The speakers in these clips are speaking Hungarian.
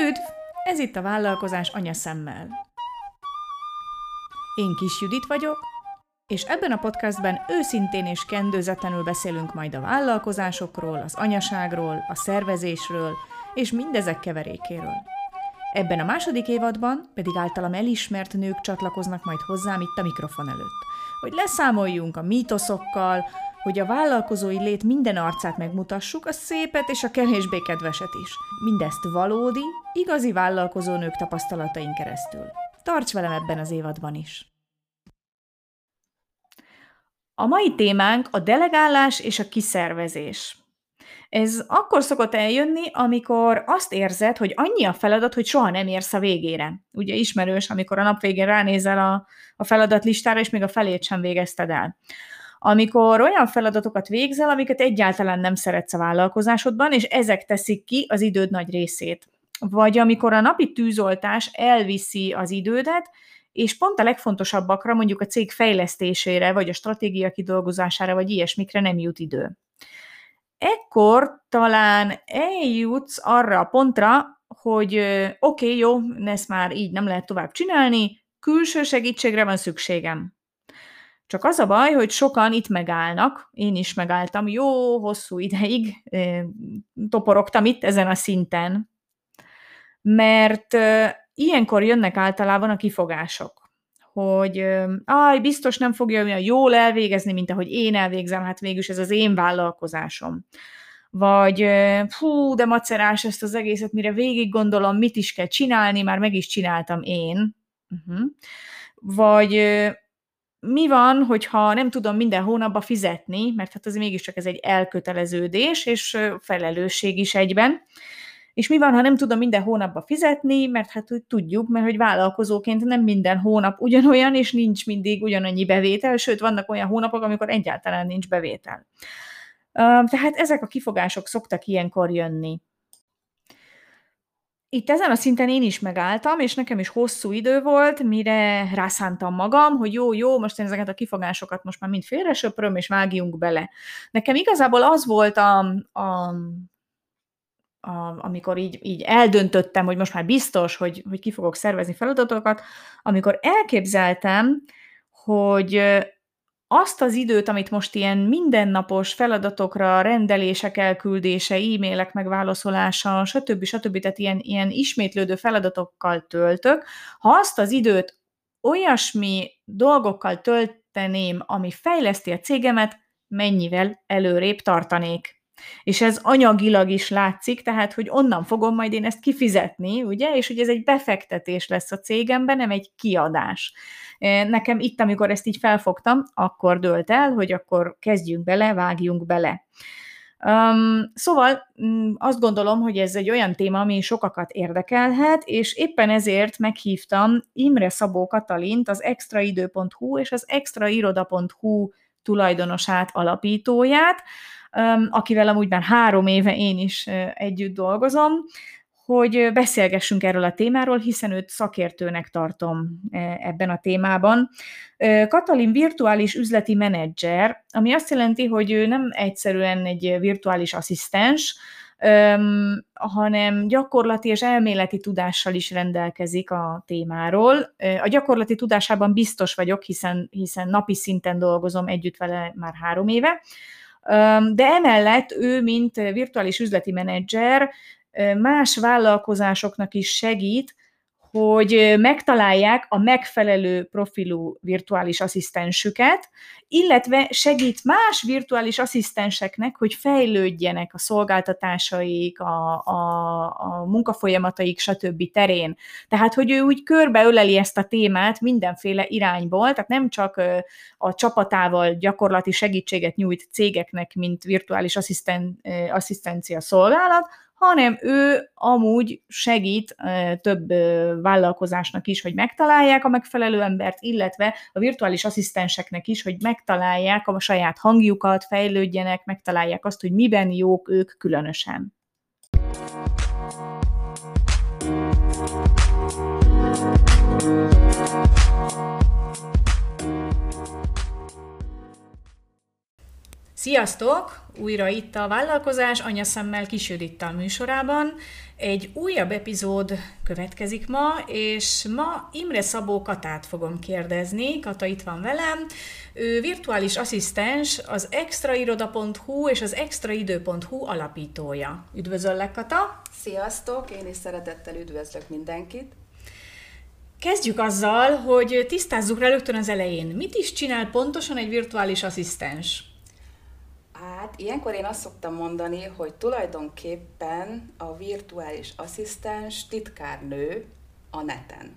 Üdv! Ez itt a Vállalkozás anya szemmel. Én Kis Judit vagyok, és ebben a podcastben őszintén és kendőzetlenül beszélünk majd a vállalkozásokról, az anyaságról, a szervezésről és mindezek keverékéről. Ebben a második évadban pedig általam elismert nők csatlakoznak majd hozzám itt a mikrofon előtt, hogy leszámoljunk a mítoszokkal, hogy a vállalkozói lét minden arcát megmutassuk, a szépet és a kevésbé kedveset is. Mindezt valódi, igazi vállalkozónők tapasztalatain keresztül. Tarts velem ebben az évadban is! A mai témánk a delegálás és a kiszervezés. Ez akkor szokott eljönni, amikor azt érzed, hogy annyi a feladat, hogy soha nem érsz a végére. Ugye ismerős, amikor a nap végén ránézel a, a feladatlistára, és még a felét sem végezted el amikor olyan feladatokat végzel, amiket egyáltalán nem szeretsz a vállalkozásodban, és ezek teszik ki az időd nagy részét. Vagy amikor a napi tűzoltás elviszi az idődet, és pont a legfontosabbakra, mondjuk a cég fejlesztésére, vagy a stratégia kidolgozására, vagy ilyesmikre nem jut idő. Ekkor talán eljutsz arra a pontra, hogy oké, okay, jó, ezt már így nem lehet tovább csinálni, külső segítségre van szükségem. Csak az a baj, hogy sokan itt megállnak, én is megálltam, jó hosszú ideig toporogtam itt ezen a szinten, mert ilyenkor jönnek általában a kifogások, hogy aj, biztos nem fogja olyan jól elvégezni, mint ahogy én elvégzem, hát végülis ez az én vállalkozásom. Vagy fú, de macerás ezt az egészet, mire végig gondolom, mit is kell csinálni, már meg is csináltam én. Uh-huh. Vagy mi van, hogyha nem tudom minden hónapban fizetni, mert hát az mégiscsak ez egy elköteleződés, és felelősség is egyben. És mi van, ha nem tudom minden hónapban fizetni, mert hát úgy tudjuk, mert hogy vállalkozóként nem minden hónap ugyanolyan, és nincs mindig ugyanannyi bevétel, sőt, vannak olyan hónapok, amikor egyáltalán nincs bevétel. Tehát ezek a kifogások szoktak ilyenkor jönni. Itt ezen a szinten én is megálltam, és nekem is hosszú idő volt, mire rászántam magam, hogy jó, jó, most én ezeket a kifogásokat most már mind félre söpröm, és vágjunk bele. Nekem igazából az volt a, a a, amikor így, így eldöntöttem, hogy most már biztos, hogy, hogy ki fogok szervezni feladatokat, amikor elképzeltem, hogy azt az időt, amit most ilyen mindennapos feladatokra, rendelések elküldése, e-mailek megválaszolása, stb. stb. tehát ilyen, ilyen ismétlődő feladatokkal töltök, ha azt az időt olyasmi dolgokkal tölteném, ami fejleszti a cégemet, mennyivel előrébb tartanék. És ez anyagilag is látszik, tehát, hogy onnan fogom majd én ezt kifizetni, ugye, és hogy ez egy befektetés lesz a cégemben, nem egy kiadás. Nekem itt, amikor ezt így felfogtam, akkor dölt el, hogy akkor kezdjünk bele, vágjunk bele. Um, szóval um, azt gondolom, hogy ez egy olyan téma, ami sokakat érdekelhet, és éppen ezért meghívtam Imre Szabó Katalint, az extraidő.hu és az extrairoda.hu tulajdonosát, alapítóját, akivel amúgy már három éve én is együtt dolgozom, hogy beszélgessünk erről a témáról, hiszen őt szakértőnek tartom ebben a témában. Katalin virtuális üzleti menedzser, ami azt jelenti, hogy ő nem egyszerűen egy virtuális asszisztens, hanem gyakorlati és elméleti tudással is rendelkezik a témáról. A gyakorlati tudásában biztos vagyok, hiszen, hiszen napi szinten dolgozom együtt vele már három éve, de emellett ő, mint virtuális üzleti menedzser, más vállalkozásoknak is segít, hogy megtalálják a megfelelő profilú virtuális asszisztensüket, illetve segít más virtuális asszisztenseknek, hogy fejlődjenek a szolgáltatásaik, a, a, a munkafolyamataik, stb. terén. Tehát, hogy ő úgy körbeöleli ezt a témát mindenféle irányból, tehát nem csak a csapatával gyakorlati segítséget nyújt cégeknek, mint virtuális assziszten, asszisztencia szolgálat, hanem ő amúgy segít több vállalkozásnak is, hogy megtalálják a megfelelő embert, illetve a virtuális asszisztenseknek is, hogy megtalálják a saját hangjukat, fejlődjenek, megtalálják azt, hogy miben jók ők különösen. Sziasztok! Újra itt a vállalkozás anyaszemmel kisődittal műsorában. Egy újabb epizód következik ma, és ma Imre Szabó Katát fogom kérdezni. Kata itt van velem. Ő virtuális asszisztens, az extrairoda.hu és az extraidő.hu alapítója. Üdvözöllek, Kata! Sziasztok! Én is szeretettel üdvözlök mindenkit! Kezdjük azzal, hogy tisztázzuk rögtön az elején. Mit is csinál pontosan egy virtuális asszisztens? Hát ilyenkor én azt szoktam mondani, hogy tulajdonképpen a virtuális asszisztens titkárnő a neten.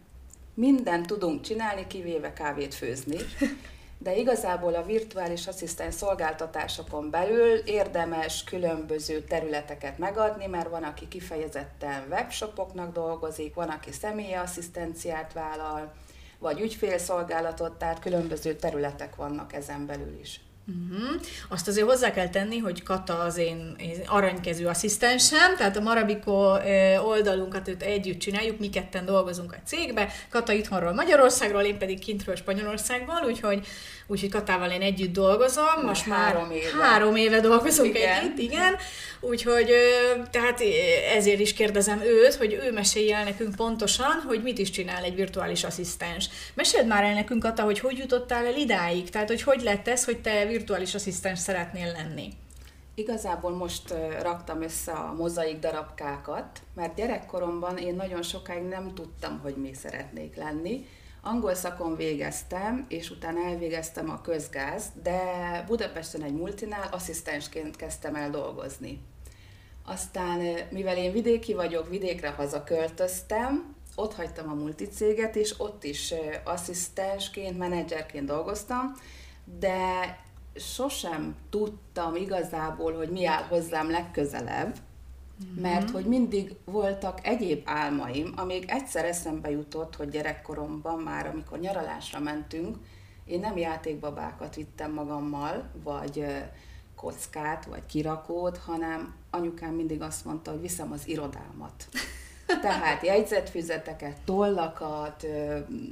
Minden tudunk csinálni, kivéve kávét főzni, de igazából a virtuális asszisztens szolgáltatásokon belül érdemes különböző területeket megadni, mert van, aki kifejezetten webshopoknak dolgozik, van, aki személyi asszisztenciát vállal, vagy ügyfélszolgálatot, tehát különböző területek vannak ezen belül is. Uh-huh. Azt azért hozzá kell tenni, hogy Kata az én, én aranykezű asszisztensem, tehát a Marabiko oldalunkat őt együtt csináljuk, mi ketten dolgozunk a cégbe, Kata itthonról Magyarországról, én pedig kintről Spanyolországból, úgyhogy, úgyhogy Katával én együtt dolgozom. Most, Most már három éve. Három éve dolgozunk igen. együtt, igen. Úgyhogy tehát ezért is kérdezem őt, hogy ő mesélje el nekünk pontosan, hogy mit is csinál egy virtuális asszisztens. Meséld már el nekünk, Kata, hogy hogy jutottál el idáig, tehát hogy hogy lett ez, hogy te virtuális asszisztens szeretnél lenni? Igazából most raktam össze a mozaik darabkákat, mert gyerekkoromban én nagyon sokáig nem tudtam, hogy mi szeretnék lenni. Angol szakon végeztem, és utána elvégeztem a közgáz, de Budapesten egy multinál asszisztensként kezdtem el dolgozni. Aztán, mivel én vidéki vagyok, vidékre hazaköltöztem, ott hagytam a multicéget, és ott is asszisztensként, menedzserként dolgoztam, de sosem tudtam igazából, hogy mi áll hozzám legközelebb, mm-hmm. mert hogy mindig voltak egyéb álmaim, amíg egyszer eszembe jutott, hogy gyerekkoromban már, amikor nyaralásra mentünk, én nem játékbabákat vittem magammal, vagy kockát, vagy kirakót, hanem anyukám mindig azt mondta, hogy viszem az irodámat. Tehát jegyzetfüzeteket, tollakat,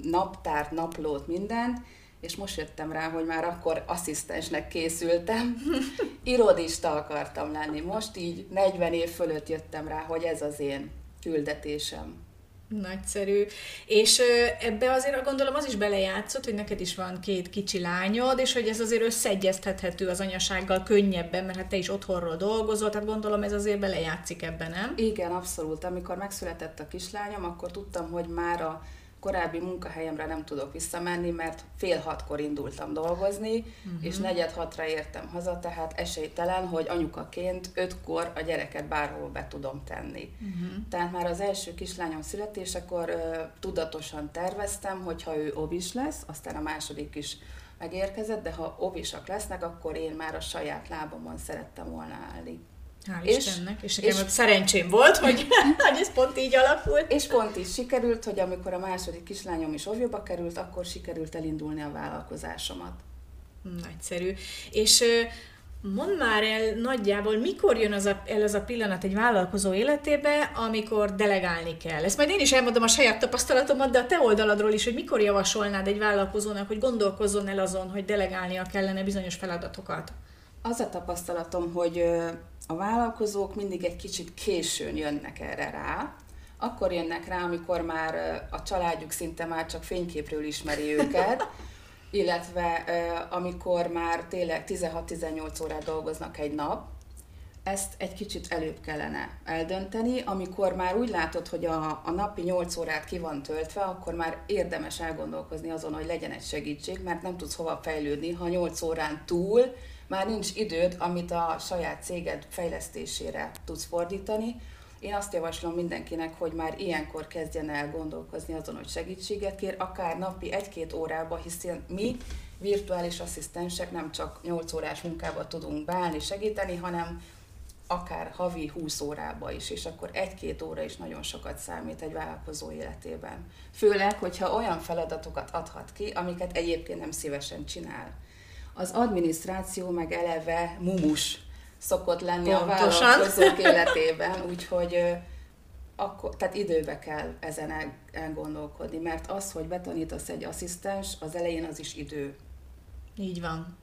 naptárt, naplót, mindent, és most jöttem rá, hogy már akkor asszisztensnek készültem, irodista akartam lenni. Most így 40 év fölött jöttem rá, hogy ez az én küldetésem. Nagyszerű. És ebbe azért gondolom az is belejátszott, hogy neked is van két kicsi lányod, és hogy ez azért összeegyeztethető az anyasággal könnyebben, mert hát te is otthonról dolgozol, tehát gondolom ez azért belejátszik ebben, nem? Igen, abszolút. Amikor megszületett a kislányom, akkor tudtam, hogy már a korábbi munkahelyemre nem tudok visszamenni, mert fél hatkor indultam dolgozni, uh-huh. és negyed hatra értem haza, tehát esélytelen, hogy anyukaként ötkor a gyereket bárhol be tudom tenni. Uh-huh. Tehát már az első kislányom születésekor tudatosan terveztem, hogy ha ő obis lesz, aztán a második is megérkezett, de ha obisak lesznek, akkor én már a saját lábamon szerettem volna állni. Hál' és, Istennek, és nekem és, szerencsém volt, hogy, hogy ez pont így alakult. És pont így sikerült, hogy amikor a második kislányom is ovjóba került, akkor sikerült elindulni a vállalkozásomat. Nagyszerű. És mondd már el nagyjából, mikor jön az a, el az a pillanat egy vállalkozó életébe, amikor delegálni kell. Ezt majd én is elmondom a saját tapasztalatomat, de a te oldaladról is, hogy mikor javasolnád egy vállalkozónak, hogy gondolkozzon el azon, hogy delegálnia kellene bizonyos feladatokat. Az a tapasztalatom, hogy a vállalkozók mindig egy kicsit későn jönnek erre rá, akkor jönnek rá, amikor már a családjuk szinte már csak fényképről ismeri őket, illetve amikor már tényleg 16-18 órát dolgoznak egy nap, ezt egy kicsit előbb kellene eldönteni, amikor már úgy látod, hogy a, a napi 8 órát ki van töltve, akkor már érdemes elgondolkozni azon, hogy legyen egy segítség, mert nem tudsz hova fejlődni, ha 8 órán túl már nincs időd, amit a saját céged fejlesztésére tudsz fordítani. Én azt javaslom mindenkinek, hogy már ilyenkor kezdjen el gondolkozni azon, hogy segítséget kér, akár napi egy-két órába, hiszen mi virtuális asszisztensek nem csak 8 órás munkába tudunk beállni, segíteni, hanem akár havi 20 órába is, és akkor egy-két óra is nagyon sokat számít egy vállalkozó életében. Főleg, hogyha olyan feladatokat adhat ki, amiket egyébként nem szívesen csinál az adminisztráció meg eleve mumus szokott lenni Pontosan. a vállalkozók életében, úgyhogy akkor, tehát időbe kell ezen elgondolkodni, mert az, hogy betanítasz egy asszisztens, az elején az is idő. Így van.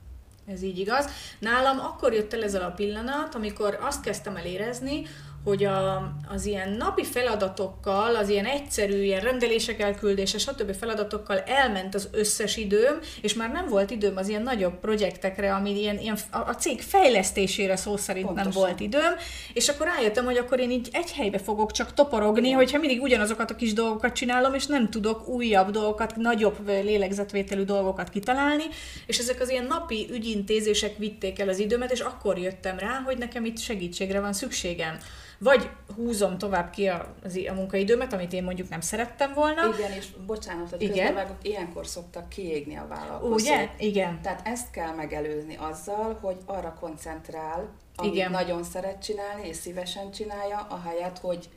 Ez így igaz. Nálam akkor jött el ez a pillanat, amikor azt kezdtem el érezni, hogy a, az ilyen napi feladatokkal, az ilyen egyszerű ilyen rendelések elküldése, stb. feladatokkal elment az összes időm, és már nem volt időm az ilyen nagyobb projektekre, ami ilyen, ilyen a, a cég fejlesztésére szó szerint Pontosan. nem volt időm, és akkor rájöttem, hogy akkor én így egy helybe fogok csak toporogni, Igen. hogyha mindig ugyanazokat a kis dolgokat csinálom, és nem tudok újabb dolgokat, nagyobb lélegzetvételű dolgokat kitalálni, és ezek az ilyen napi ügyintézések vitték el az időmet, és akkor jöttem rá, hogy nekem itt segítségre van szükségem vagy húzom tovább ki a, a munkaidőmet, amit én mondjuk nem szerettem volna. Igen, és bocsánat, hogy Igen. közbevágok, ilyenkor szoktak kiégni a vállalkozók. Ugye? Igen. Tehát ezt kell megelőzni azzal, hogy arra koncentrál, amit Igen. nagyon szeret csinálni, és szívesen csinálja, ahelyett, hogy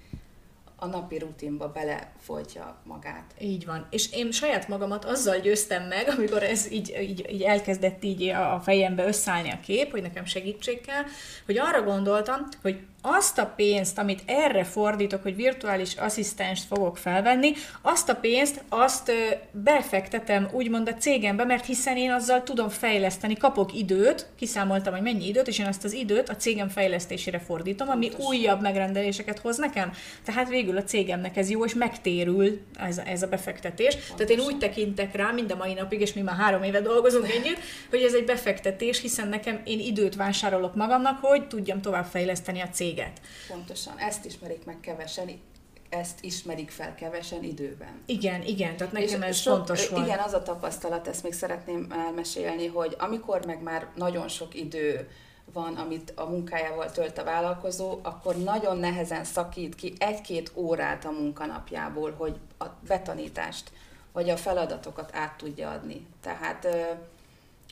a napi rutinba belefolytja magát. Így van. És én saját magamat azzal győztem meg, amikor ez így, így, így elkezdett így a fejembe összeállni a kép, hogy nekem segítség kell, hogy arra gondoltam, hogy azt a pénzt, amit erre fordítok, hogy virtuális asszisztenst fogok felvenni, azt a pénzt, azt befektetem úgymond a cégembe, mert hiszen én azzal tudom fejleszteni, kapok időt, kiszámoltam, hogy mennyi időt, és én azt az időt a cégem fejlesztésére fordítom, ami Pontos. újabb megrendeléseket hoz nekem. Tehát végül a cégemnek ez jó, és megtérül ez, ez a befektetés. Pontos. Tehát én úgy tekintek rá mind a mai napig, és mi már három éve dolgozunk együtt, hogy ez egy befektetés, hiszen nekem én időt vásárolok magamnak, hogy tudjam továbbfejleszteni a cégemet céget. Pontosan, ezt ismerik meg kevesen, ezt ismerik fel kevesen időben. Igen, igen, tehát nekem és ez sok, fontos volt. Igen, az a tapasztalat, ezt még szeretném elmesélni, hogy amikor meg már nagyon sok idő van, amit a munkájával tölt a vállalkozó, akkor nagyon nehezen szakít ki egy-két órát a munkanapjából, hogy a betanítást vagy a feladatokat át tudja adni. Tehát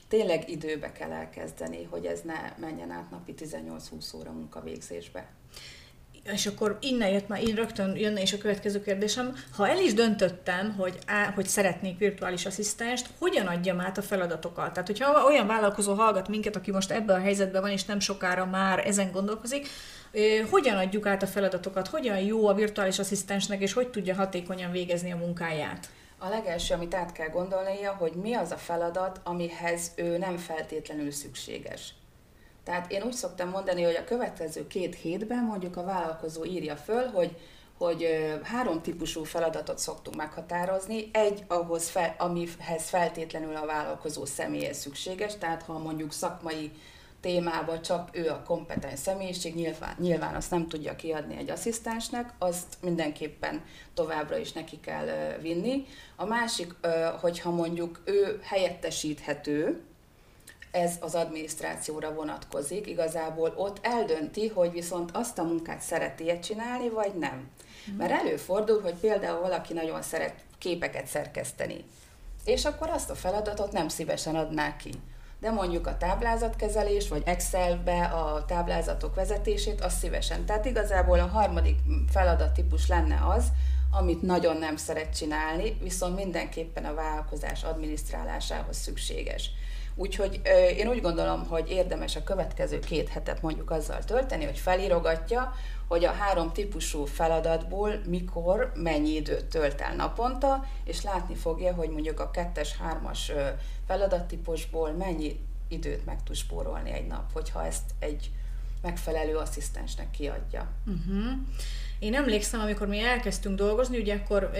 tényleg időbe kell elkezdeni, hogy ez ne menjen át napi 18-20 óra munkavégzésbe. És akkor innen jött már, én rögtön jönne is a következő kérdésem. Ha el is döntöttem, hogy, á, hogy szeretnék virtuális asszisztenst, hogyan adjam át a feladatokat? Tehát, hogyha olyan vállalkozó hallgat minket, aki most ebben a helyzetben van, és nem sokára már ezen gondolkozik, hogyan adjuk át a feladatokat, hogyan jó a virtuális asszisztensnek, és hogy tudja hatékonyan végezni a munkáját? A legelső, amit át kell gondolnia, hogy mi az a feladat, amihez ő nem feltétlenül szükséges. Tehát én úgy szoktam mondani, hogy a következő két hétben mondjuk a vállalkozó írja föl, hogy hogy három típusú feladatot szoktunk meghatározni. Egy, ahhoz fel, amihez feltétlenül a vállalkozó személye szükséges, tehát ha mondjuk szakmai témába csak ő a kompetens személyiség, nyilván, nyilván azt nem tudja kiadni egy asszisztensnek, azt mindenképpen továbbra is neki kell vinni. A másik, hogyha mondjuk ő helyettesíthető, ez az adminisztrációra vonatkozik, igazából ott eldönti, hogy viszont azt a munkát szereti-e csinálni, vagy nem. Mert előfordul, hogy például valaki nagyon szeret képeket szerkeszteni, és akkor azt a feladatot nem szívesen adná ki de mondjuk a táblázatkezelés, vagy Excelbe a táblázatok vezetését, az szívesen. Tehát igazából a harmadik feladattípus lenne az, amit nagyon nem szeret csinálni, viszont mindenképpen a vállalkozás adminisztrálásához szükséges. Úgyhogy én úgy gondolom, hogy érdemes a következő két hetet mondjuk azzal tölteni, hogy felírogatja, hogy a három típusú feladatból mikor, mennyi időt tölt el naponta, és látni fogja, hogy mondjuk a kettes, hármas feladattípusból mennyi időt meg tud spórolni egy nap, hogyha ezt egy megfelelő asszisztensnek kiadja. Uh-huh. Én emlékszem, amikor mi elkezdtünk dolgozni, ugye akkor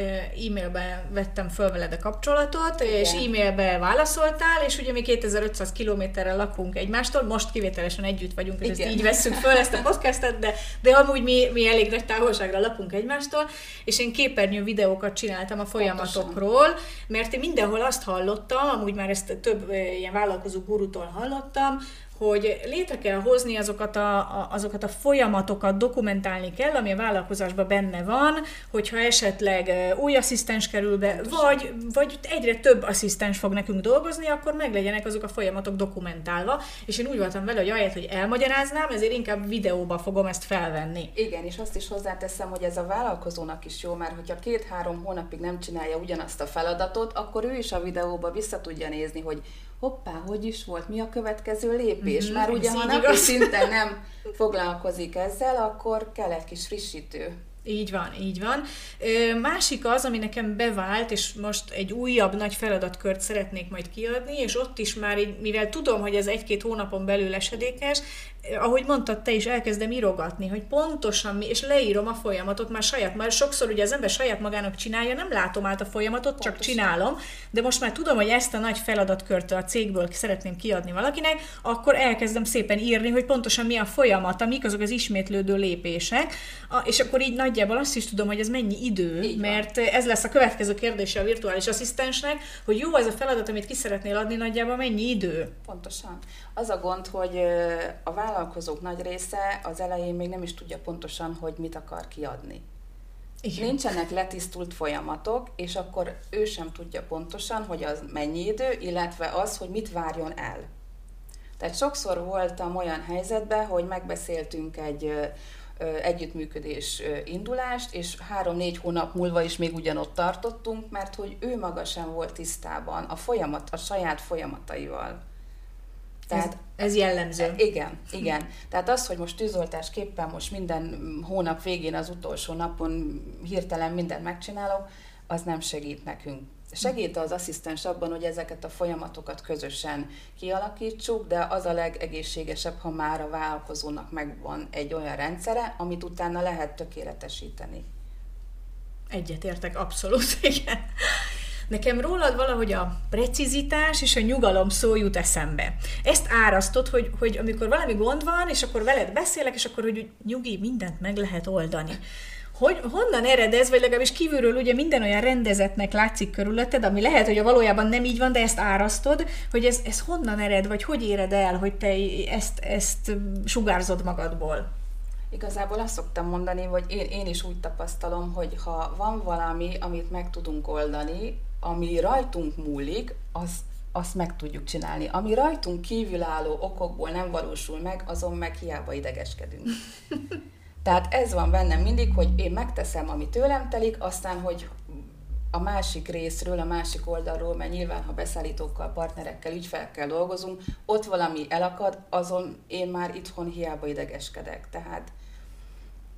e-mailbe vettem föl veled a kapcsolatot, Igen. és e-mailbe válaszoltál, és ugye mi 2500 kilométerrel lakunk egymástól, most kivételesen együtt vagyunk, és Igen. ezt így vesszük föl ezt a podcastet, de, de amúgy mi, mi elég nagy távolságra lakunk egymástól, és én képernyő videókat csináltam a folyamatokról, Pontosan. mert én mindenhol azt hallottam, amúgy már ezt több ilyen vállalkozó gurutól hallottam, hogy létre kell hozni azokat a, a, azokat a folyamatokat, dokumentálni kell, ami a vállalkozásban benne van, hogyha esetleg új asszisztens kerül be, vagy, vagy egyre több asszisztens fog nekünk dolgozni, akkor meglegyenek azok a folyamatok dokumentálva, és én úgy voltam vele, hogy ahelyett, hogy elmagyaráznám, ezért inkább videóba fogom ezt felvenni. Igen, és azt is hozzáteszem, hogy ez a vállalkozónak is jó, mert hogyha két-három hónapig nem csinálja ugyanazt a feladatot, akkor ő is a videóba vissza tudja nézni, hogy hoppá, hogy is volt, mi a következő lépés. Mm-hmm, Már ugye, ha napi szinten nem foglalkozik ezzel, akkor kell egy kis frissítő. Így van, így van. Másik az, ami nekem bevált, és most egy újabb nagy feladatkört szeretnék majd kiadni, és ott is már, így, mivel tudom, hogy ez egy-két hónapon belül esedékes, ahogy mondtad, te is elkezdem írogatni, hogy pontosan mi, és leírom a folyamatot már saját, már sokszor ugye az ember saját magának csinálja, nem látom át a folyamatot, pontosan. csak csinálom, de most már tudom, hogy ezt a nagy feladatkört a cégből szeretném kiadni valakinek, akkor elkezdem szépen írni, hogy pontosan mi a folyamata, mik azok az ismétlődő lépések, és akkor így nagyjából azt is tudom, hogy ez mennyi idő, így mert van. ez lesz a következő kérdése a virtuális asszisztensnek, hogy jó ez a feladat, amit ki szeretnél adni, nagyjából mennyi idő? Pontosan. Az a gond, hogy a vállalkozók nagy része az elején még nem is tudja pontosan, hogy mit akar kiadni. Igen. Nincsenek letisztult folyamatok, és akkor ő sem tudja pontosan, hogy az mennyi idő, illetve az, hogy mit várjon el. Tehát sokszor voltam olyan helyzetben, hogy megbeszéltünk egy együttműködés indulást, és három-négy hónap múlva is még ugyanott tartottunk, mert hogy ő maga sem volt tisztában a folyamat, a saját folyamataival. Tehát, ez, ez jellemző. E, igen, igen. Tehát az, hogy most tűzoltásképpen most minden hónap végén, az utolsó napon hirtelen mindent megcsinálok, az nem segít nekünk. Segít az asszisztens abban, hogy ezeket a folyamatokat közösen kialakítsuk, de az a legegészségesebb, ha már a vállalkozónak megvan egy olyan rendszere, amit utána lehet tökéletesíteni. Egyetértek, abszolút, igen. Nekem rólad valahogy a precizitás és a nyugalom szó jut eszembe. Ezt árasztod, hogy, hogy amikor valami gond van, és akkor veled beszélek, és akkor, hogy nyugi, mindent meg lehet oldani. Hogy, honnan ered ez, vagy legalábbis kívülről ugye minden olyan rendezetnek látszik körülötted, ami lehet, hogy a valójában nem így van, de ezt árasztod, hogy ez, ez honnan ered, vagy hogy éred el, hogy te ezt, ezt sugárzod magadból? Igazából azt szoktam mondani, hogy én, én is úgy tapasztalom, hogy ha van valami, amit meg tudunk oldani, ami rajtunk múlik, az, azt meg tudjuk csinálni. Ami rajtunk kívülálló okokból nem valósul meg, azon meg hiába idegeskedünk. Tehát ez van bennem mindig, hogy én megteszem, ami tőlem telik, aztán, hogy a másik részről, a másik oldalról, mert nyilván, ha beszállítókkal, partnerekkel, ügyfelekkel dolgozunk, ott valami elakad, azon én már itthon hiába idegeskedek. Tehát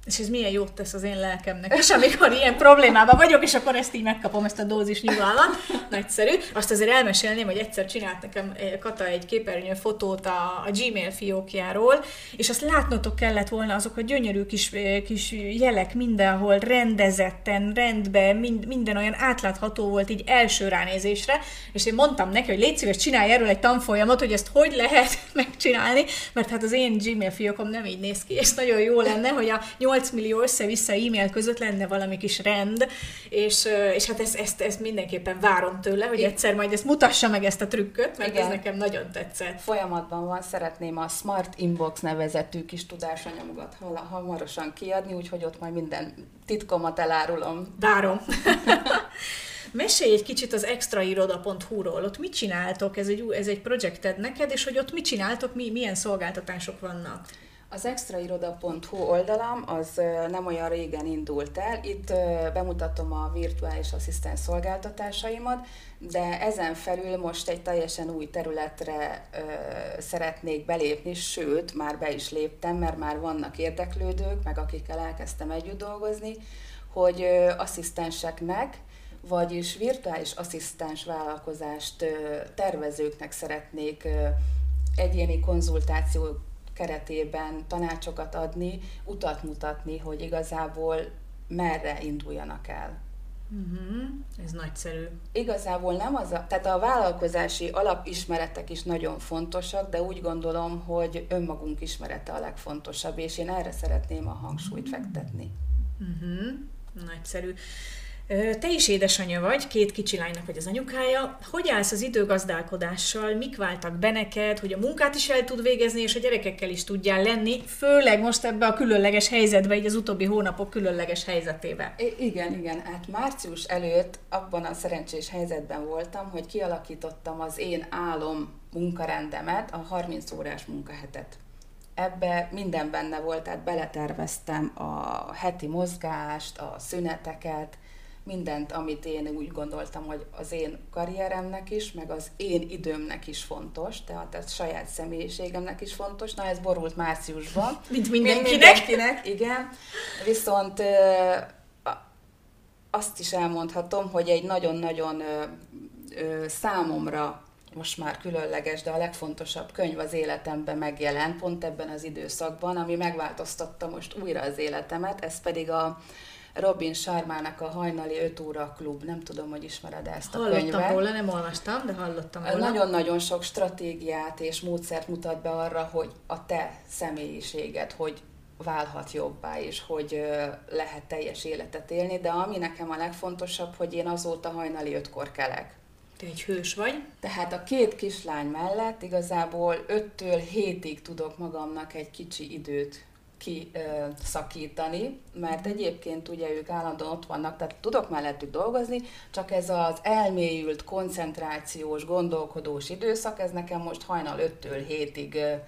és ez milyen jót tesz az én lelkemnek. És amikor ilyen problémában vagyok, és akkor ezt így megkapom, ezt a dózis nyugalmat, nagyszerű. Azt azért elmesélném, hogy egyszer csinált nekem eh, Kata egy képernyő fotót a, a Gmail fiókjáról, és azt látnotok kellett volna azok a gyönyörű kis, eh, kis jelek mindenhol rendezetten, rendben, mind, minden olyan átlátható volt így első ránézésre, és én mondtam neki, hogy légy szíves, csinálj erről egy tanfolyamot, hogy ezt hogy lehet megcsinálni, mert hát az én Gmail fiókom nem így néz ki, és nagyon jó lenne, hogy a 8 millió össze-vissza e-mail között lenne valami kis rend, és, és hát ezt, ezt, ezt mindenképpen várom tőle, hogy egyszer majd ezt mutassa meg ezt a trükköt, mert Igen. ez nekem nagyon tetszett. Folyamatban van, szeretném a Smart Inbox nevezetű kis tudásanyagokat hamarosan kiadni, úgyhogy ott majd minden titkomat elárulom. Várom. Mesélj egy kicsit az extrairoda.hu-ról, ott mit csináltok, ez egy, ez egy projekted neked, és hogy ott mit csináltok, mi, milyen szolgáltatások vannak? Az extrairoda.hu oldalam az nem olyan régen indult el. Itt bemutatom a virtuális asszisztens szolgáltatásaimat, de ezen felül most egy teljesen új területre szeretnék belépni, sőt, már be is léptem, mert már vannak érdeklődők, meg akikkel elkezdtem együtt dolgozni, hogy asszisztenseknek, vagyis virtuális asszisztens vállalkozást tervezőknek szeretnék egyéni konzultáció keretében tanácsokat adni, utat mutatni, hogy igazából merre induljanak el. Uh-huh. Ez nagyszerű. Igazából nem az a, tehát a vállalkozási alapismeretek is nagyon fontosak, de úgy gondolom, hogy önmagunk ismerete a legfontosabb, és én erre szeretném a hangsúlyt fektetni. Uh-huh. Nagyszerű. Te is édesanyja vagy, két kicsi lánynak vagy az anyukája. Hogy állsz az időgazdálkodással? Mik váltak be neked, hogy a munkát is el tud végezni, és a gyerekekkel is tudjál lenni, főleg most ebbe a különleges helyzetbe, így az utóbbi hónapok különleges helyzetébe? I- igen, igen. Hát március előtt abban a szerencsés helyzetben voltam, hogy kialakítottam az én álom munkarendemet, a 30 órás munkahetet ebbe minden benne volt, tehát beleterveztem a heti mozgást, a szüneteket, mindent, amit én úgy gondoltam, hogy az én karrieremnek is, meg az én időmnek is fontos, tehát a saját személyiségemnek is fontos. Na, ez borult márciusban. Mint mindenkinek. mindenkinek, igen. Viszont azt is elmondhatom, hogy egy nagyon-nagyon számomra most már különleges, de a legfontosabb könyv az életemben megjelent, pont ebben az időszakban, ami megváltoztatta most újra az életemet, ez pedig a Robin Sharmának a Hajnali 5 óra klub. Nem tudom, hogy ismered ezt a hallottam könyvet. Hallottam róla, nem olvastam, de hallottam róla. Nagyon-nagyon sok stratégiát és módszert mutat be arra, hogy a te személyiséged, hogy válhat jobbá, és hogy lehet teljes életet élni, de ami nekem a legfontosabb, hogy én azóta hajnali ötkor kelek. Te egy hős vagy. Tehát a két kislány mellett igazából 5-től 7-ig tudok magamnak egy kicsi időt kiszakítani, mert egyébként ugye ők állandóan ott vannak, tehát tudok mellettük dolgozni, csak ez az elmélyült, koncentrációs, gondolkodós időszak, ez nekem most hajnal 5-től 7-ig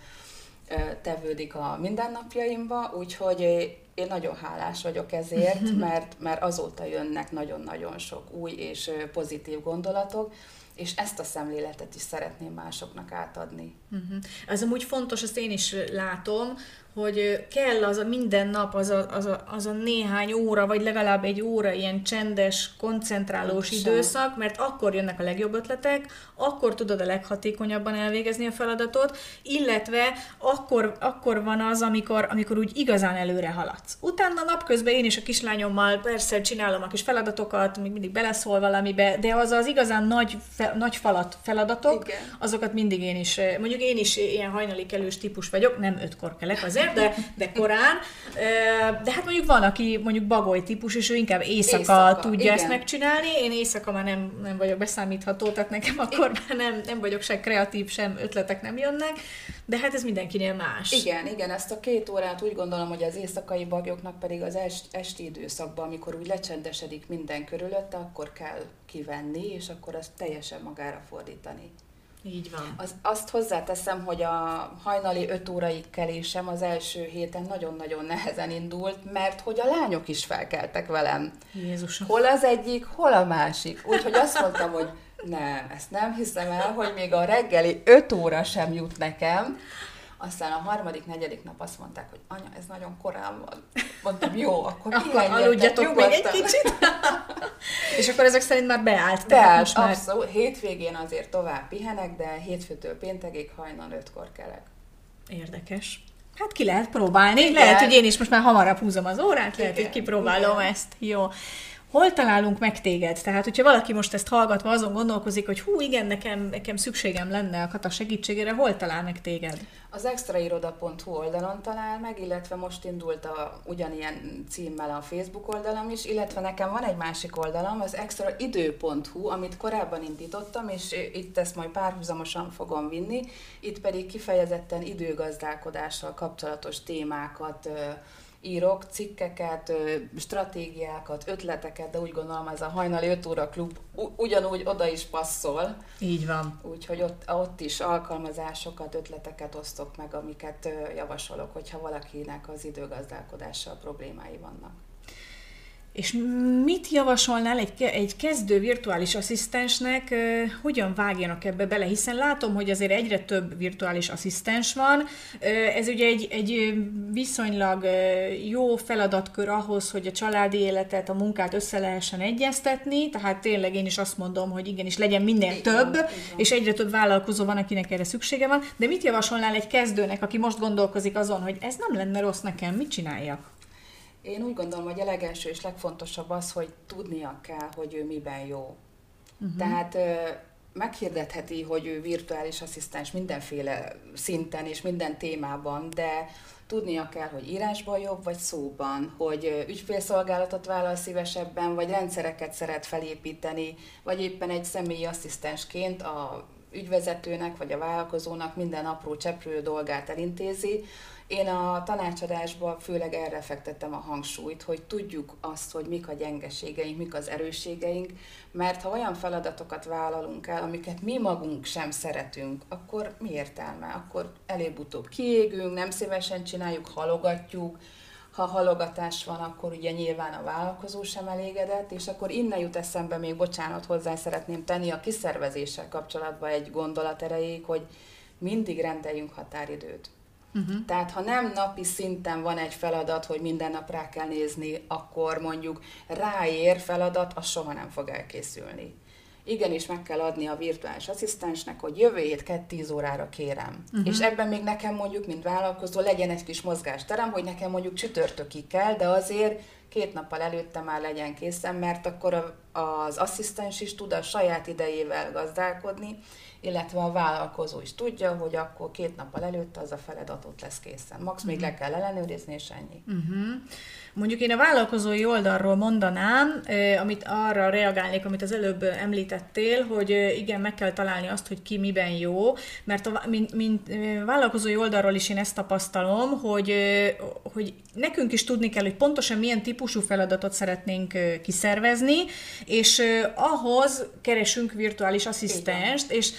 tevődik a mindennapjaimba, úgyhogy én nagyon hálás vagyok ezért, mert, mert azóta jönnek nagyon-nagyon sok új és pozitív gondolatok, és ezt a szemléletet is szeretném másoknak átadni. Uh-huh. Ez amúgy fontos, ezt én is látom, hogy kell az a minden nap az a, az, a, az a néhány óra, vagy legalább egy óra ilyen csendes, koncentrálós Pontosan. időszak, mert akkor jönnek a legjobb ötletek, akkor tudod a leghatékonyabban elvégezni a feladatot, illetve akkor, akkor van az, amikor, amikor úgy igazán előre haladsz. Utána napközben én is a kislányommal persze csinálom a kis feladatokat, még mindig beleszól valamibe, de az az igazán nagy, fe, nagy falat feladatok, Igen. azokat mindig én is, mondjuk én is ilyen hajnali kelős típus vagyok, nem ötkor kelek, az azért, de, de korán. De hát mondjuk van, aki mondjuk bagoly típus, és ő inkább éjszaka, éjszaka tudja igen. ezt megcsinálni. Én éjszaka már nem, nem vagyok beszámítható, tehát nekem akkor már nem, nem vagyok se kreatív, sem ötletek nem jönnek. De hát ez mindenkinél más. Igen, igen, ezt a két órát úgy gondolom, hogy az éjszakai bagyoknak pedig az est, esti időszakban, amikor úgy lecsendesedik minden körülötte, akkor kell kivenni, és akkor azt teljesen magára fordítani. Így van. Az, azt hozzáteszem, hogy a hajnali 5 órai kelésem az első héten nagyon-nagyon nehezen indult, mert hogy a lányok is felkeltek velem. Jézusom. Hol az egyik, hol a másik. Úgyhogy azt mondtam, hogy nem, ezt nem hiszem el, hogy még a reggeli 5 óra sem jut nekem. Aztán a harmadik, negyedik nap azt mondták, hogy anya, ez nagyon korán van. Mondtam, jó, akkor Akkor aludjatok még egy kicsit. és akkor ezek szerint már beállt. Beállt, most már... abszolút. Hétvégén azért tovább pihenek, de hétfőtől péntekig hajnal ötkor kelek. Érdekes. Hát ki lehet próbálni. Igen. Lehet, hogy én is most már hamarabb húzom az órát, lehet, Igen. hogy kipróbálom Igen. ezt. Jó hol találunk meg téged? Tehát, hogyha valaki most ezt hallgatva azon gondolkozik, hogy hú, igen, nekem, nekem szükségem lenne a Kata segítségére, hol talál meg téged? Az extrairoda.hu oldalon talál meg, illetve most indult a, ugyanilyen címmel a Facebook oldalam is, illetve nekem van egy másik oldalam, az extraidő.hu, amit korábban indítottam, és itt ezt majd párhuzamosan fogom vinni, itt pedig kifejezetten időgazdálkodással kapcsolatos témákat írok cikkeket, stratégiákat, ötleteket, de úgy gondolom ez a hajnali 5 óra klub ugyanúgy oda is passzol. Így van. Úgyhogy ott, ott is alkalmazásokat, ötleteket osztok meg, amiket javasolok, hogyha valakinek az időgazdálkodással problémái vannak. És mit javasolnál egy, egy kezdő virtuális asszisztensnek, hogyan vágjanak ebbe bele? Hiszen látom, hogy azért egyre több virtuális asszisztens van. Ez ugye egy, egy viszonylag jó feladatkör ahhoz, hogy a családi életet, a munkát össze lehessen egyeztetni, tehát tényleg én is azt mondom, hogy igenis legyen minél több, és egyre több vállalkozó van, akinek erre szüksége van. De mit javasolnál egy kezdőnek, aki most gondolkozik azon, hogy ez nem lenne rossz nekem, mit csináljak? Én úgy gondolom, hogy a legelső és legfontosabb az, hogy tudnia kell, hogy ő miben jó. Uh-huh. Tehát meghirdetheti, hogy ő virtuális asszisztens mindenféle szinten és minden témában, de tudnia kell, hogy írásban jobb, vagy szóban, hogy ügyfélszolgálatot vállal szívesebben, vagy rendszereket szeret felépíteni, vagy éppen egy személyi asszisztensként a ügyvezetőnek vagy a vállalkozónak minden apró cseprő dolgát elintézi, én a tanácsadásban főleg erre fektettem a hangsúlyt, hogy tudjuk azt, hogy mik a gyengeségeink, mik az erősségeink, mert ha olyan feladatokat vállalunk el, amiket mi magunk sem szeretünk, akkor mi értelme? Akkor előbb-utóbb kiégünk, nem szívesen csináljuk, halogatjuk, ha halogatás van, akkor ugye nyilván a vállalkozó sem elégedett, és akkor innen jut eszembe még, bocsánat, hozzá szeretném tenni a kiszervezéssel kapcsolatban egy gondolat erejéig, hogy mindig rendeljünk határidőt. Uh-huh. Tehát ha nem napi szinten van egy feladat, hogy minden nap rá kell nézni, akkor mondjuk ráér feladat, az soha nem fog elkészülni. Igenis meg kell adni a virtuális asszisztensnek, hogy jövő hét 10 órára kérem. Uh-huh. És ebben még nekem mondjuk, mint vállalkozó, legyen egy kis mozgásterem, hogy nekem mondjuk csütörtökig kell, de azért két nappal előtte már legyen készen, mert akkor az asszisztens is tud a saját idejével gazdálkodni, illetve a vállalkozó is tudja, hogy akkor két nappal előtte az a feladatot lesz készen. Max még uh-huh. le kell ellenőrizni, és ennyi. Uh-huh. Mondjuk én a vállalkozói oldalról mondanám, amit arra reagálnék, amit az előbb említettél, hogy igen, meg kell találni azt, hogy ki miben jó, mert a, mint, mint vállalkozói oldalról is én ezt tapasztalom, hogy, hogy nekünk is tudni kell, hogy pontosan milyen típusú feladatot szeretnénk kiszervezni, és ahhoz keresünk virtuális asszisztenst, és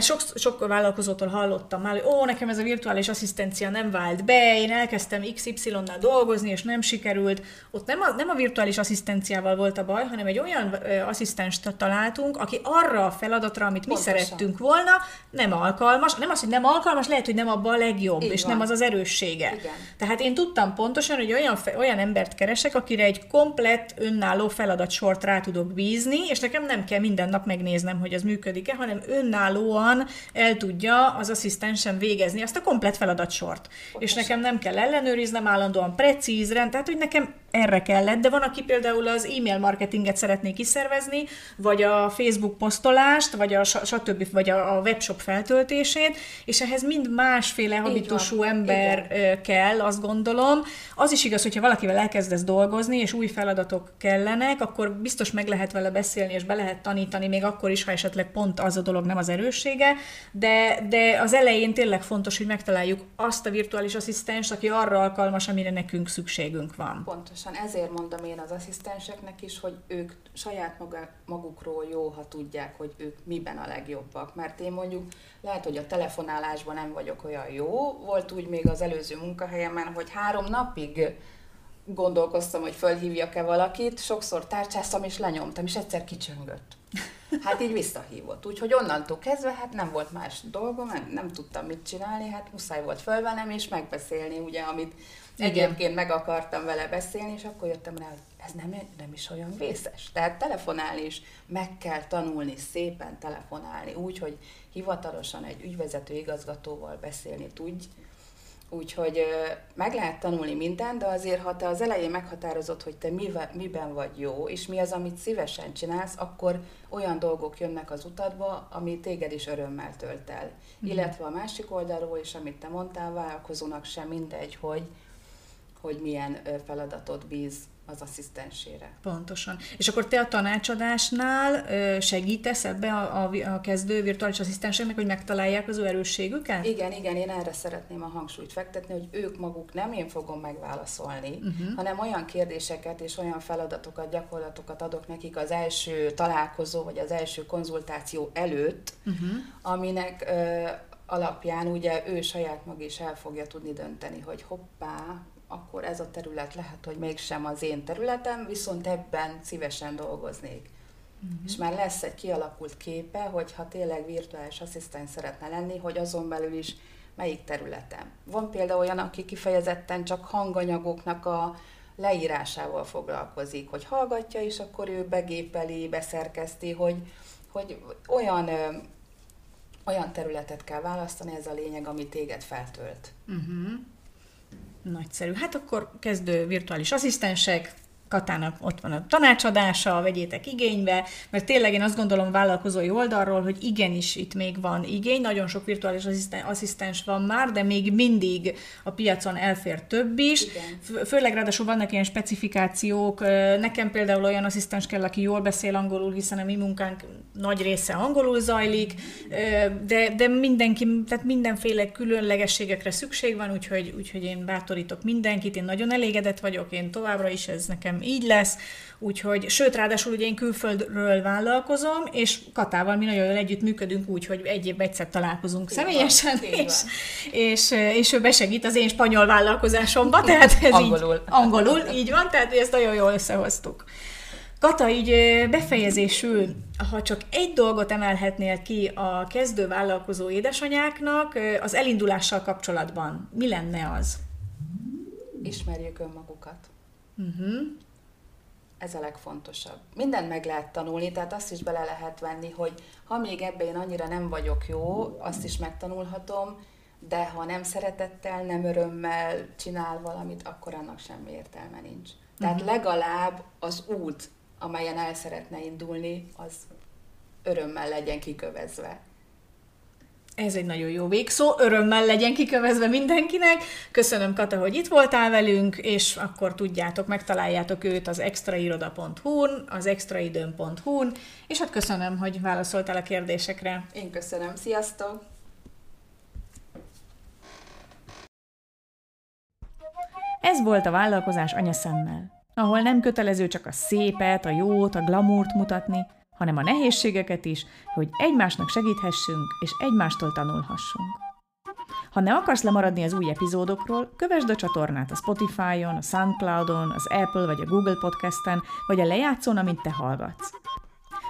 sok, sok vállalkozótól hallottam már, hogy ó, nekem ez a virtuális asszisztencia nem vált be, én elkezdtem XY-nal dolgozni, és nem sikerült. Ott nem a, nem a virtuális asszisztenciával volt a baj, hanem egy olyan ö, asszisztenst találtunk, aki arra a feladatra, amit mi Pontosan. szerettünk volna, nem alkalmas. Nem az, hogy nem alkalmas, lehet, hogy nem abban a legjobb, Így és van. nem az az erőssége. Igen. Tehát én tudtam pontosan, hogy olyan, olyan embert keresek, akire egy komplett önálló feladatsort rá tudok bízni, és nekem nem kell minden nap megnéznem, hogy ez működik-e, hanem önálló önállóan el tudja az asszisztensem végezni azt a komplet feladatsort. És nekem nem kell ellenőriznem állandóan precíz rend, tehát hogy nekem erre kellett, de van, aki például az e-mail marketinget szeretné kiszervezni, vagy a Facebook posztolást, vagy a stb. vagy a webshop feltöltését, és ehhez mind másféle habitusú ember Igen. kell, azt gondolom. Az is igaz, hogyha valakivel elkezdesz dolgozni, és új feladatok kellenek, akkor biztos meg lehet vele beszélni, és be lehet tanítani, még akkor is, ha esetleg pont az a dolog nem az erőssége, de, de az elején tényleg fontos, hogy megtaláljuk azt a virtuális asszisztenst, aki arra alkalmas, amire nekünk szükségünk van. Pontosan, ezért mondom én az asszisztenseknek is, hogy ők saját maga, magukról jó, ha tudják, hogy ők miben a legjobbak. Mert én mondjuk lehet, hogy a telefonálásban nem vagyok olyan jó, volt úgy még az előző munkahelyemen, hogy három napig gondolkoztam, hogy fölhívjak-e valakit, sokszor tárcsáztam és lenyomtam, és egyszer kicsöngött. Hát így visszahívott. Úgyhogy onnantól kezdve hát nem volt más dolgom, nem, nem tudtam mit csinálni, hát muszáj volt fölvennem és megbeszélni, ugye, amit Igen. egyébként meg akartam vele beszélni, és akkor jöttem rá, hogy ez nem, nem is olyan vészes. Tehát telefonálni is meg kell tanulni, szépen telefonálni, úgy, hogy hivatalosan egy ügyvezető igazgatóval beszélni tudj, Úgyhogy meg lehet tanulni mindent, de azért, ha te az elején meghatározod, hogy te miben vagy jó, és mi az, amit szívesen csinálsz, akkor olyan dolgok jönnek az utadba, ami téged is örömmel tölt el. Mm. Illetve a másik oldalról is, amit te mondtál, vállalkozónak sem mindegy, hogy, hogy milyen feladatot bíz az asszisztensére. Pontosan. És akkor te a tanácsadásnál segítesz ebbe a, a, a kezdő virtuális asszisztenseknek, hogy megtalálják az ő erősségüket? Igen, igen, én erre szeretném a hangsúlyt fektetni, hogy ők maguk nem én fogom megválaszolni, uh-huh. hanem olyan kérdéseket és olyan feladatokat, gyakorlatokat adok nekik az első találkozó vagy az első konzultáció előtt, uh-huh. aminek ö, alapján ugye ő saját maga is el fogja tudni dönteni, hogy hoppá, akkor ez a terület lehet, hogy mégsem az én területem, viszont ebben szívesen dolgoznék. Uh-huh. És már lesz egy kialakult képe, hogy ha tényleg virtuális asszisztens szeretne lenni, hogy azon belül is melyik területem. Van például olyan, aki kifejezetten csak hanganyagoknak a leírásával foglalkozik, hogy hallgatja, és akkor ő begépeli, beszerkeszti, hogy, hogy olyan, olyan területet kell választani, ez a lényeg, ami téged feltölt. Uh-huh. Nagyszerű. Hát akkor kezdő virtuális asszisztensek, Katának ott van a tanácsadása, vegyétek igénybe, mert tényleg én azt gondolom vállalkozói oldalról, hogy igenis itt még van igény, nagyon sok virtuális asszisztens van már, de még mindig a piacon elfér több is. Igen. Főleg ráadásul vannak ilyen specifikációk. Nekem például olyan asszisztens kell, aki jól beszél angolul, hiszen a mi munkánk nagy része angolul zajlik, de, de mindenki, tehát mindenféle különlegességekre szükség van, úgyhogy, úgyhogy én bátorítok mindenkit, én nagyon elégedett vagyok, én továbbra is ez nekem így lesz, úgyhogy, sőt, ráadásul ugye én külföldről vállalkozom, és Katával mi nagyon jól együtt működünk úgy, hogy egy évben egyszer találkozunk így személyesen, van, és, és, és, ő besegít az én spanyol vállalkozásomba, tehát ez angolul. így angolul, így van, tehát ezt nagyon jól összehoztuk. Kata, így befejezésül, ha csak egy dolgot emelhetnél ki a kezdő vállalkozó édesanyáknak az elindulással kapcsolatban, mi lenne az? Ismerjük önmagukat. Uh-huh. Ez a legfontosabb. Mindent meg lehet tanulni, tehát azt is bele lehet venni, hogy ha még ebben én annyira nem vagyok jó, azt is megtanulhatom, de ha nem szeretettel, nem örömmel csinál valamit, akkor annak semmi értelme nincs. Tehát uh-huh. legalább az út amelyen el szeretne indulni, az örömmel legyen kikövezve. Ez egy nagyon jó végszó, örömmel legyen kikövezve mindenkinek. Köszönöm, Kata, hogy itt voltál velünk, és akkor tudjátok, megtaláljátok őt az extrairoda.hu-n, az extraidőn.hu-n, és hát köszönöm, hogy válaszoltál a kérdésekre. Én köszönöm, sziasztok! Ez volt a vállalkozás anyaszemmel ahol nem kötelező csak a szépet, a jót, a glamúrt mutatni, hanem a nehézségeket is, hogy egymásnak segíthessünk és egymástól tanulhassunk. Ha ne akarsz lemaradni az új epizódokról, kövesd a csatornát a Spotify-on, a Soundcloud-on, az Apple vagy a Google Podcast-en, vagy a lejátszón, amint te hallgatsz.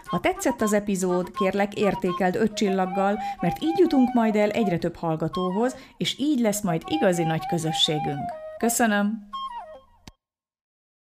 Ha tetszett az epizód, kérlek értékeld öt csillaggal, mert így jutunk majd el egyre több hallgatóhoz, és így lesz majd igazi nagy közösségünk. Köszönöm!